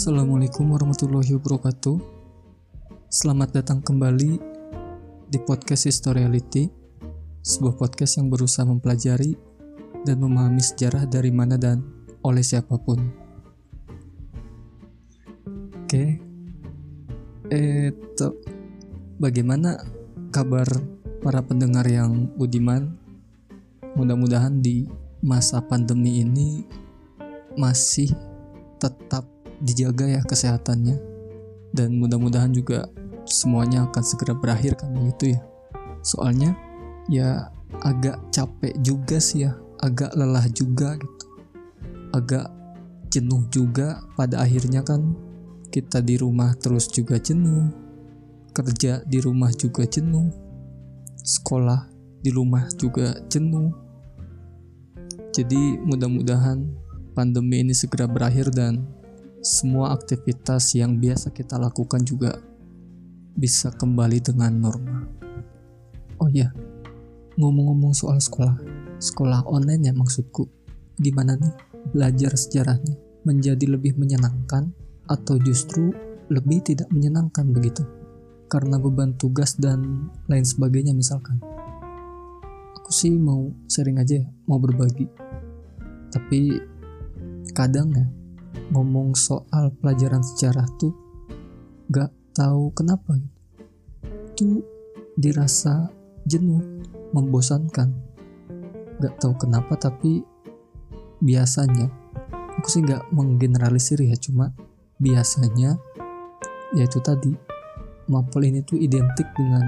Assalamualaikum warahmatullahi wabarakatuh. Selamat datang kembali di podcast Historiality, sebuah podcast yang berusaha mempelajari dan memahami sejarah dari mana dan oleh siapa pun. Oke, itu bagaimana kabar para pendengar yang budiman? Mudah-mudahan di masa pandemi ini masih tetap dijaga ya kesehatannya. Dan mudah-mudahan juga semuanya akan segera berakhir kan begitu ya. Soalnya ya agak capek juga sih ya. Agak lelah juga gitu. Agak jenuh juga pada akhirnya kan. Kita di rumah terus juga jenuh. Kerja di rumah juga jenuh. Sekolah di rumah juga jenuh. Jadi mudah-mudahan pandemi ini segera berakhir dan semua aktivitas yang biasa kita lakukan juga bisa kembali dengan normal. Oh iya, ngomong-ngomong soal sekolah, sekolah online ya maksudku, gimana nih belajar sejarahnya? Menjadi lebih menyenangkan atau justru lebih tidak menyenangkan begitu? Karena beban tugas dan lain sebagainya misalkan. Aku sih mau sharing aja ya, mau berbagi. Tapi kadang ya ngomong soal pelajaran sejarah tuh gak tahu kenapa. Tuh dirasa jenuh, membosankan. Gak tahu kenapa tapi biasanya aku sih gak menggeneralisir ya cuma biasanya yaitu tadi mapel ini tuh identik dengan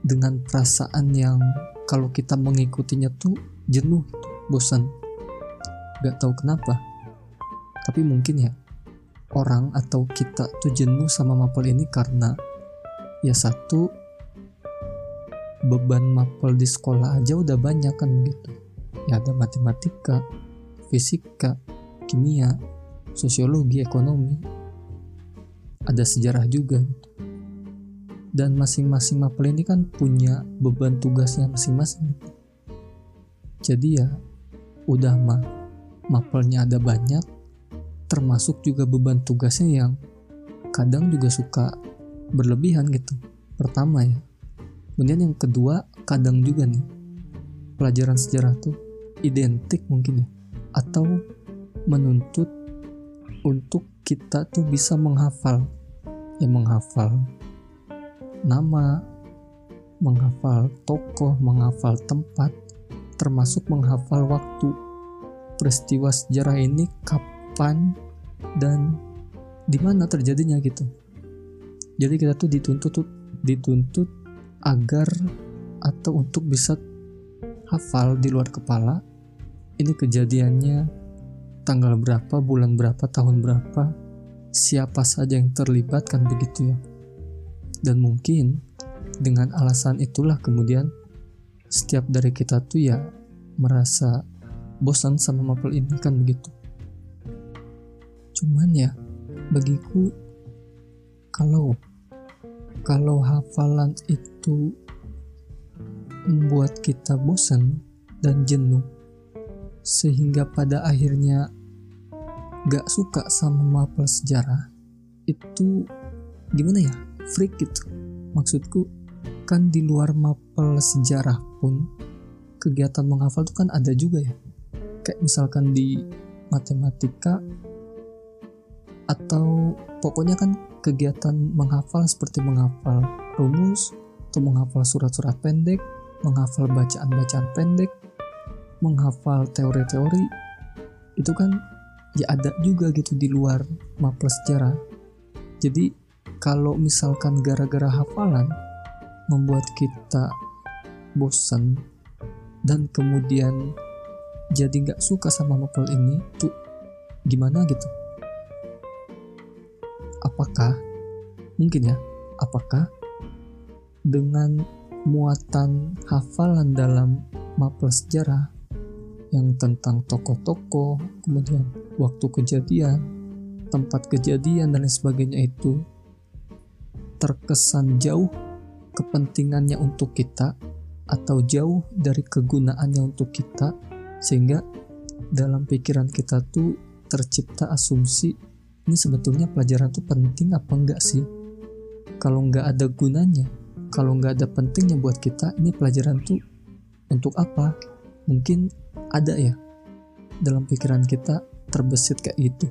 dengan perasaan yang kalau kita mengikutinya tuh jenuh, bosan gak tahu kenapa. Tapi mungkin ya orang atau kita tuh jenuh sama mapel ini karena ya satu beban mapel di sekolah aja udah banyak kan begitu ya ada matematika fisika kimia sosiologi ekonomi. Ada sejarah juga gitu. Dan masing-masing mapel ini kan punya beban tugasnya masing-masing gitu. jadi ya udah mah mapelnya ada banyak, termasuk juga beban tugasnya yang kadang juga suka berlebihan gitu. Pertama ya. Kemudian yang kedua, kadang juga nih pelajaran sejarah tuh identik mungkin ya atau menuntut untuk kita tuh bisa menghafal ya menghafal nama menghafal tokoh menghafal tempat termasuk menghafal waktu peristiwa sejarah ini kapan dan di mana terjadinya gitu. Jadi kita tuh dituntut dituntut agar atau untuk bisa hafal di luar kepala ini kejadiannya tanggal berapa, bulan berapa, tahun berapa, siapa saja yang terlibat kan begitu ya. Dan mungkin dengan alasan itulah kemudian setiap dari kita tuh ya merasa bosan sama mapel ini kan begitu. Cuman ya bagiku kalau kalau hafalan itu membuat kita bosan dan jenuh sehingga pada akhirnya gak suka sama mapel sejarah itu gimana ya? Freak gitu. Maksudku kan di luar mapel sejarah pun kegiatan menghafal itu kan ada juga ya kayak misalkan di matematika atau pokoknya kan kegiatan menghafal seperti menghafal rumus atau menghafal surat-surat pendek, menghafal bacaan-bacaan pendek, menghafal teori-teori itu kan ya ada juga gitu di luar mapel sejarah. Jadi kalau misalkan gara-gara hafalan membuat kita bosan dan kemudian jadi nggak suka sama novel ini tuh gimana gitu? Apakah mungkin ya apakah dengan muatan hafalan dalam mapel sejarah yang tentang tokoh-tokoh kemudian waktu kejadian tempat kejadian dan lain sebagainya itu terkesan jauh kepentingannya untuk kita atau jauh dari kegunaannya untuk kita sehingga dalam pikiran kita tuh tercipta asumsi ini sebetulnya pelajaran tuh penting apa enggak sih? Kalau nggak ada gunanya kalau nggak ada pentingnya buat kita ini pelajaran tuh untuk apa? Mungkin ada ya dalam pikiran kita terbesit kayak gitu.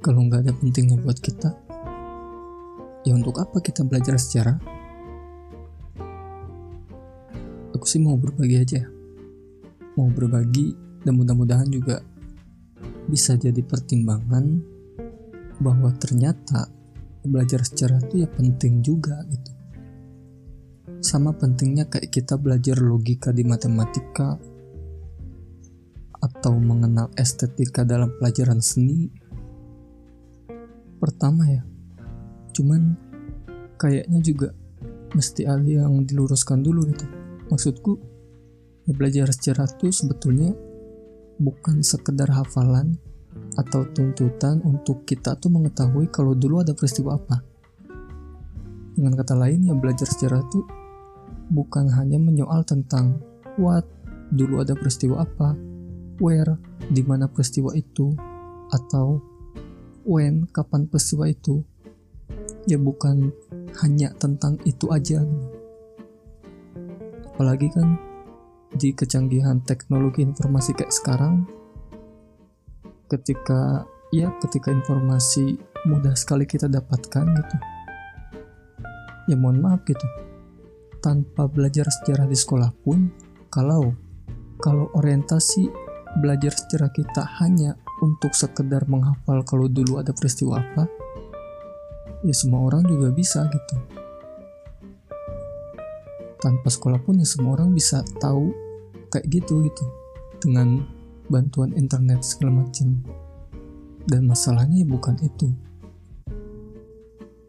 Kalau nggak ada pentingnya buat kita ya untuk apa kita belajar sejarah aku sih mau berbagi aja mau berbagi dan mudah-mudahan juga bisa jadi pertimbangan bahwa ternyata belajar sejarah itu ya penting juga gitu. Sama pentingnya kayak kita belajar logika di matematika atau mengenal estetika dalam pelajaran seni. Pertama ya cuman kayaknya juga mesti ada yang diluruskan dulu gitu maksudku belajar sejarah itu sebetulnya bukan sekedar hafalan atau tuntutan untuk kita tuh mengetahui kalau dulu ada peristiwa apa dengan kata lain ya belajar sejarah itu bukan hanya menyoal tentang what, dulu ada peristiwa apa, where, di mana peristiwa itu, atau when, kapan peristiwa itu. Ya bukan hanya tentang itu aja. Apalagi kan di kecanggihan teknologi informasi kayak sekarang, ketika ya ketika informasi mudah sekali kita dapatkan gitu. Ya mohon maaf gitu tanpa belajar sejarah di sekolah pun, kalau kalau orientasi belajar sejarah kita hanya untuk sekedar menghafal kalau dulu ada peristiwa apa, ya semua orang juga bisa gitu. Tanpa sekolah pun ya semua orang bisa tahu kayak gitu gitu dengan bantuan internet segala macam. Dan masalahnya ya bukan itu.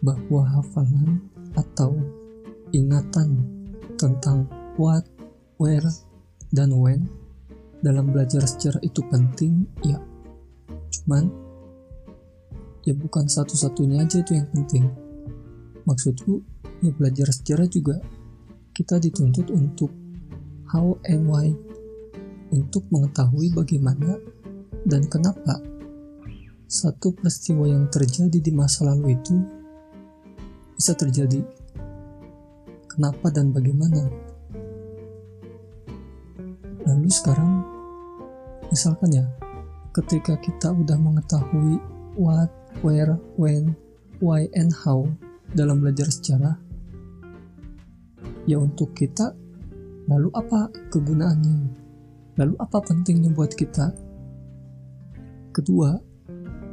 Bahwa hafalan atau ingatan tentang what, where, dan when dalam belajar sejarah itu penting, ya. Cuman, ya bukan satu-satunya aja itu yang penting. Maksudku, ya belajar sejarah juga kita dituntut untuk how and why, untuk mengetahui bagaimana dan kenapa satu peristiwa yang terjadi di masa lalu itu bisa terjadi kenapa dan bagaimana. Lalu sekarang, misalkan ya, ketika kita udah mengetahui what, where, when, why, and how dalam belajar sejarah, ya untuk kita, lalu apa kegunaannya? Lalu apa pentingnya buat kita? Kedua,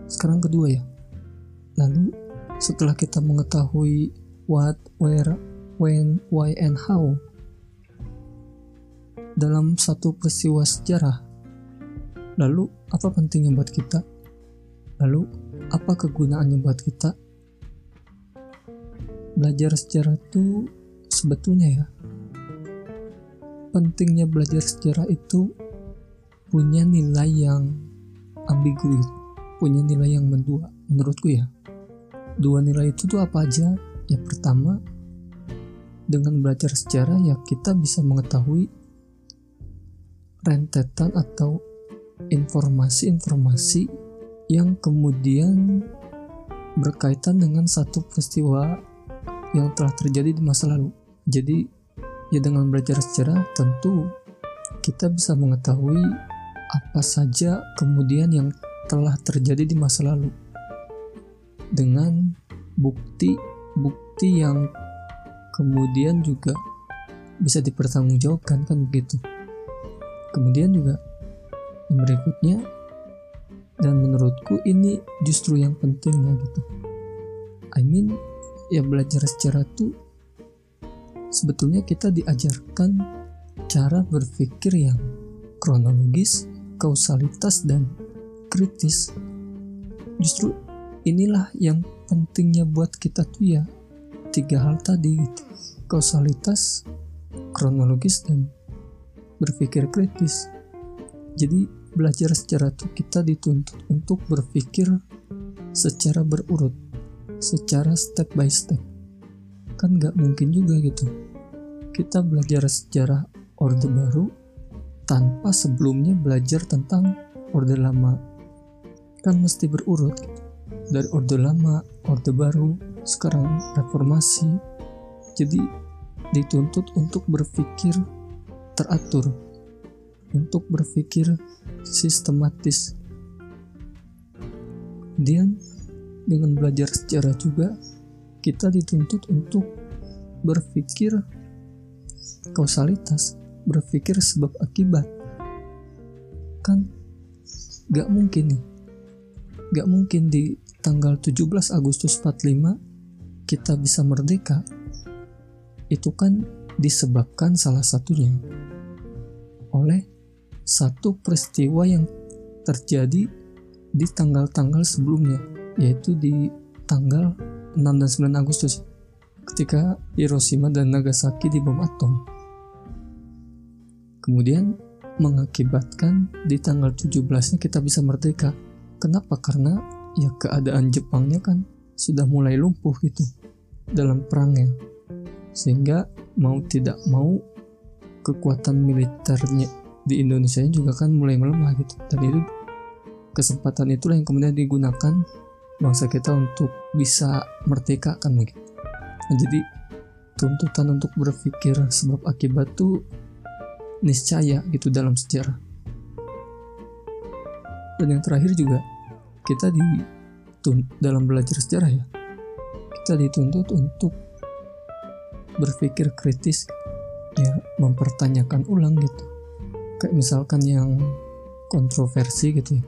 sekarang kedua ya. Lalu setelah kita mengetahui what, where, when, why, and how dalam satu peristiwa sejarah. Lalu, apa pentingnya buat kita? Lalu, apa kegunaannya buat kita? Belajar sejarah itu sebetulnya ya, pentingnya belajar sejarah itu punya nilai yang ambigu, punya nilai yang mendua, menurutku ya. Dua nilai itu tuh apa aja? Yang pertama, dengan belajar sejarah ya kita bisa mengetahui rentetan atau informasi-informasi yang kemudian berkaitan dengan satu peristiwa yang telah terjadi di masa lalu. Jadi ya dengan belajar sejarah tentu kita bisa mengetahui apa saja kemudian yang telah terjadi di masa lalu. Dengan bukti-bukti yang kemudian juga bisa dipertanggungjawabkan kan begitu. Kemudian juga yang berikutnya dan menurutku ini justru yang penting lah gitu. I mean ya belajar secara tuh sebetulnya kita diajarkan cara berpikir yang kronologis, kausalitas dan kritis. Justru inilah yang pentingnya buat kita tuh ya tiga hal tadi gitu. Kausalitas kronologis dan berpikir kritis. Jadi belajar secara itu kita dituntut untuk berpikir secara berurut secara step by step kan nggak mungkin juga gitu. Kita belajar sejarah orde baru tanpa sebelumnya belajar tentang orde lama. Kan mesti berurut dari orde lama orde baru sekarang reformasi. Jadi dituntut untuk berpikir teratur untuk berpikir sistematis. Kemudian dengan belajar sejarah juga kita dituntut untuk berpikir kausalitas berpikir sebab akibat. Kan gak mungkin nih. Gak mungkin di tanggal 17 Agustus 45 kita bisa merdeka. Itu kan disebabkan salah satunya oleh satu peristiwa yang terjadi di tanggal-tanggal sebelumnya yaitu di tanggal 6 dan 9 Agustus ketika Hiroshima dan Nagasaki dibom atom. Kemudian mengakibatkan di tanggal 17-nya kita bisa merdeka. Kenapa? Karena ya keadaan Jepangnya kan sudah mulai lumpuh gitu dalam perangnya. Sehingga mau tidak mau kekuatan militernya di Indonesia juga kan mulai melemah gitu. Dan itu kesempatan itulah yang kemudian digunakan bangsa kita untuk bisa merdeka kan begitu. Nah, jadi tuntutan untuk berpikir sebab akibat tuh niscaya gitu dalam sejarah. Dan yang terakhir juga kita di dalam belajar sejarah ya kita dituntut untuk berpikir kritis ya mempertanyakan ulang gitu kayak misalkan yang kontroversi gitu ya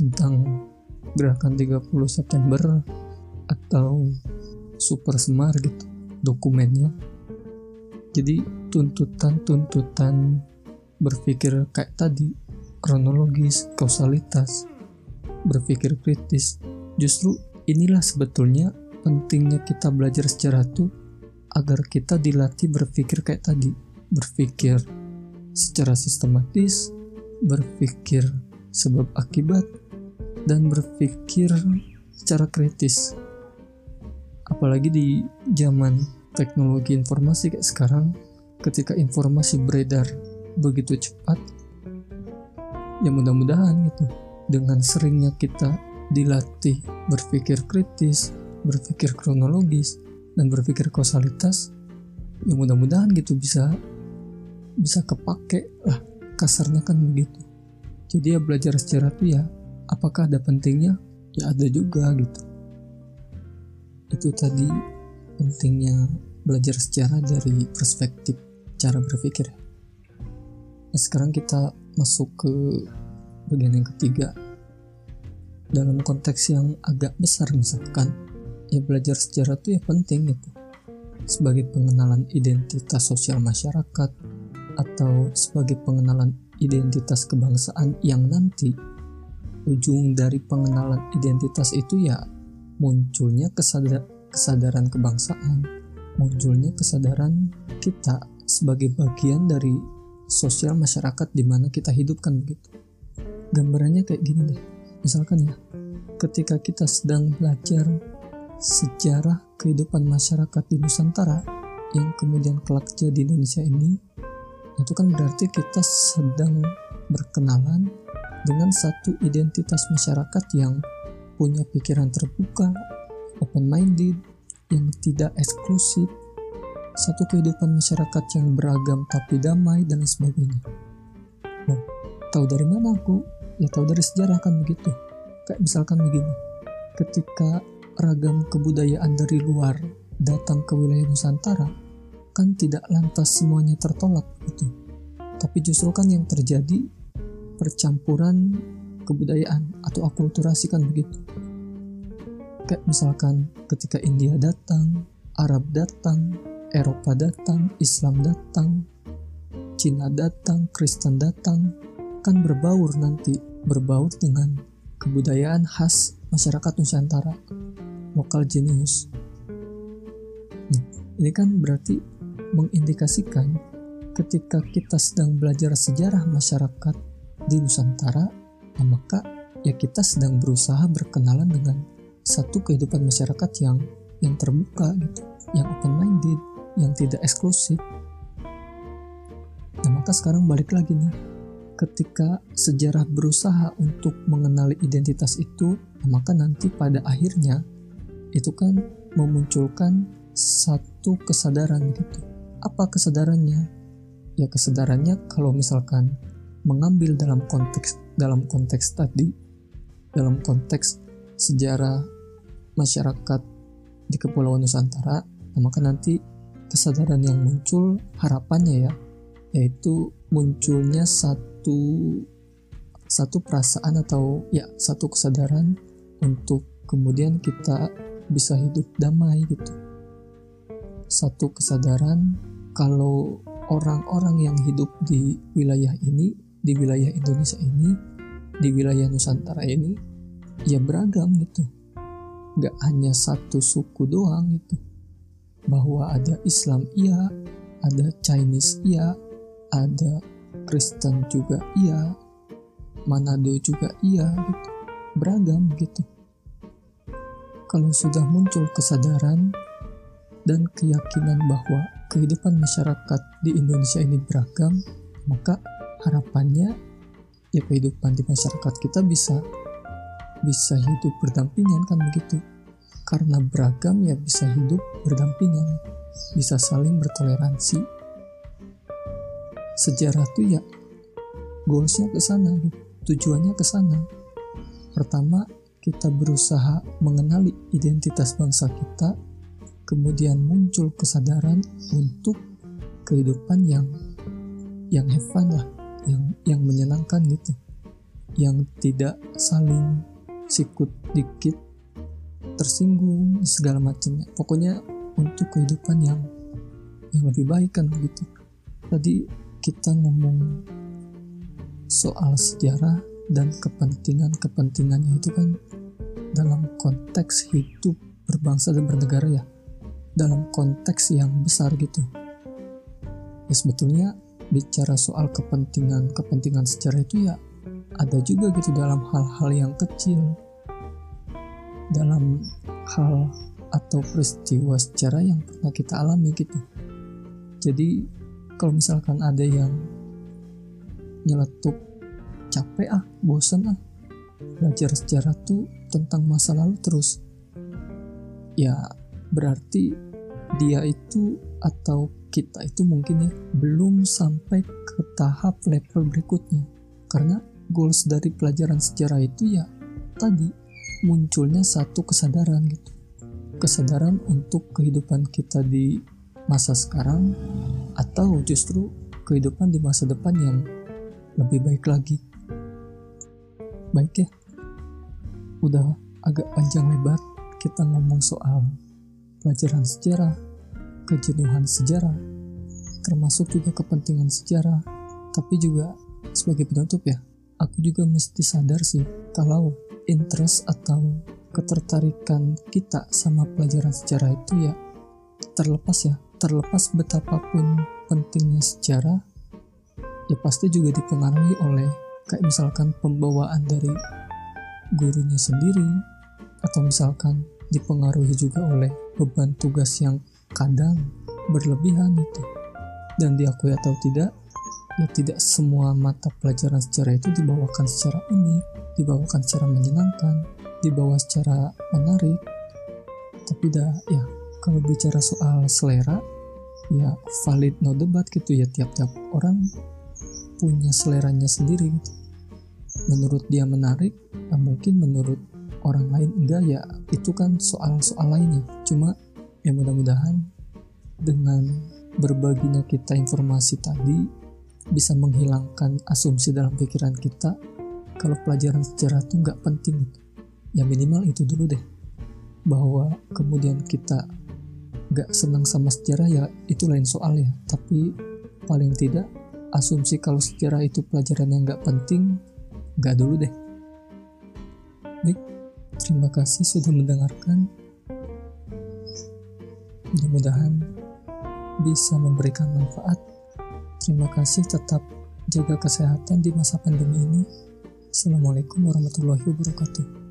tentang gerakan 30 September atau super semar gitu dokumennya jadi tuntutan-tuntutan berpikir kayak tadi kronologis kausalitas berpikir kritis. Justru inilah sebetulnya pentingnya kita belajar sejarah tuh agar kita dilatih berpikir kayak tadi, berpikir secara sistematis, berpikir sebab akibat, dan berpikir secara kritis. Apalagi di zaman teknologi informasi kayak sekarang, ketika informasi beredar begitu cepat, ya mudah-mudahan gitu dengan seringnya kita dilatih berpikir kritis, berpikir kronologis, dan berpikir kausalitas, ya mudah-mudahan gitu bisa bisa kepake lah kasarnya kan begitu. Jadi ya belajar sejarah itu ya apakah ada pentingnya? Ya ada juga gitu. Itu tadi pentingnya belajar sejarah dari perspektif cara berpikir. Nah, sekarang kita masuk ke bagian yang ketiga dalam konteks yang agak besar misalkan ya belajar sejarah itu ya penting gitu sebagai pengenalan identitas sosial masyarakat atau sebagai pengenalan identitas kebangsaan yang nanti ujung dari pengenalan identitas itu ya munculnya kesadar kesadaran kebangsaan munculnya kesadaran kita sebagai bagian dari sosial masyarakat di mana kita hidupkan begitu. Gambarannya kayak gini deh. Misalkan ya ketika kita sedang belajar sejarah kehidupan masyarakat di Nusantara yang kemudian kelak jadi Indonesia ini itu kan berarti kita sedang berkenalan dengan satu identitas masyarakat yang punya pikiran terbuka, open minded, yang tidak eksklusif, satu kehidupan masyarakat yang beragam tapi damai dan sebagainya. Loh, tahu dari mana aku? ya tahu dari sejarah kan begitu kayak misalkan begini ketika ragam kebudayaan dari luar datang ke wilayah Nusantara kan tidak lantas semuanya tertolak gitu tapi justru kan yang terjadi percampuran kebudayaan atau akulturasi kan begitu kayak misalkan ketika India datang Arab datang Eropa datang Islam datang Cina datang Kristen datang akan berbaur nanti, berbaur dengan kebudayaan khas masyarakat Nusantara, lokal jenius. Nah, ini kan berarti mengindikasikan ketika kita sedang belajar sejarah masyarakat di Nusantara, nah maka ya kita sedang berusaha berkenalan dengan satu kehidupan masyarakat yang yang terbuka gitu, yang open minded, yang tidak eksklusif. Nah maka sekarang balik lagi nih ketika sejarah berusaha untuk mengenali identitas itu, maka nanti pada akhirnya itu kan memunculkan satu kesadaran gitu. Apa kesadarannya? Ya kesadarannya kalau misalkan mengambil dalam konteks dalam konteks tadi dalam konteks sejarah masyarakat di Kepulauan Nusantara, maka nanti kesadaran yang muncul harapannya ya, yaitu munculnya satu satu perasaan atau ya satu kesadaran untuk kemudian kita bisa hidup damai gitu. Satu kesadaran kalau orang-orang yang hidup di wilayah ini di wilayah Indonesia ini, di wilayah Nusantara ini, ya beragam gitu. Gak hanya satu suku doang gitu. Bahwa ada Islam iya, ada Chinese iya, ada Kristen juga iya, Manado juga iya gitu. Beragam gitu. Kalau sudah muncul kesadaran dan keyakinan bahwa kehidupan masyarakat di Indonesia ini beragam, maka harapannya ya kehidupan di masyarakat kita bisa bisa hidup berdampingan kan begitu. Karena beragam ya bisa hidup berdampingan bisa saling bertoleransi. Sejarah tuh ya goalsnya ke sana tujuannya ke sana. Pertama kita berusaha mengenali identitas bangsa kita kemudian muncul kesadaran untuk kehidupan yang yang have lah yang yang menyenangkan gitu. Yang tidak saling sikut dikit tersinggung segala macamnya. Pokoknya untuk kehidupan yang yang lebih baik kan gitu. Tadi kita ngomong soal sejarah dan kepentingan-kepentingannya itu kan dalam konteks hidup berbangsa dan bernegara ya. Dalam konteks yang besar gitu. Ya sebetulnya bicara soal kepentingan-kepentingan sejarah itu ya ada juga gitu dalam hal-hal yang kecil. Dalam hal atau peristiwa sejarah yang pernah kita alami gitu. Jadi kalau misalkan ada yang nyeletuk capek ah bosan ah belajar sejarah tuh tentang masa lalu terus ya berarti dia itu atau kita itu mungkin ya belum sampai ke tahap level berikutnya. Karena goals dari pelajaran sejarah itu ya tadi munculnya satu kesadaran gitu. Kesadaran untuk kehidupan kita di masa sekarang atau justru kehidupan di masa depan yang lebih baik lagi. Baik ya udah agak panjang lebar kita ngomong soal pelajaran sejarah kejenuhan sejarah, termasuk juga kepentingan sejarah, tapi juga sebagai penutup ya, aku juga mesti sadar sih kalau interest atau ketertarikan kita sama pelajaran sejarah itu ya terlepas ya, terlepas betapapun pentingnya sejarah, ya pasti juga dipengaruhi oleh kayak misalkan pembawaan dari gurunya sendiri atau misalkan dipengaruhi juga oleh beban tugas yang kadang berlebihan itu. Dan diakui atau tidak, ya tidak semua mata pelajaran sejarah itu dibawakan secara unik, dibawakan secara menyenangkan, dibawa secara menarik. Tapi dah ya kalau bicara soal selera, ya valid no debat gitu ya tiap-tiap orang punya seleranya sendiri gitu. Menurut dia menarik, ya mungkin menurut orang lain enggak ya itu kan soal-soal lainnya. Cuma ya mudah-mudahan dengan berbaginya kita informasi tadi bisa menghilangkan asumsi dalam pikiran kita kalau pelajaran sejarah itu nggak penting. Ya minimal itu dulu deh. Bahwa kemudian kita nggak senang sama sejarah ya itu lain soal ya. Tapi paling tidak asumsi kalau sejarah itu pelajaran yang nggak penting nggak dulu deh. Baik terima kasih sudah mendengarkan Mudah-mudahan bisa memberikan manfaat. Terima kasih tetap jaga kesehatan di masa pandemi ini. Assalamualaikum warahmatullahi wabarakatuh.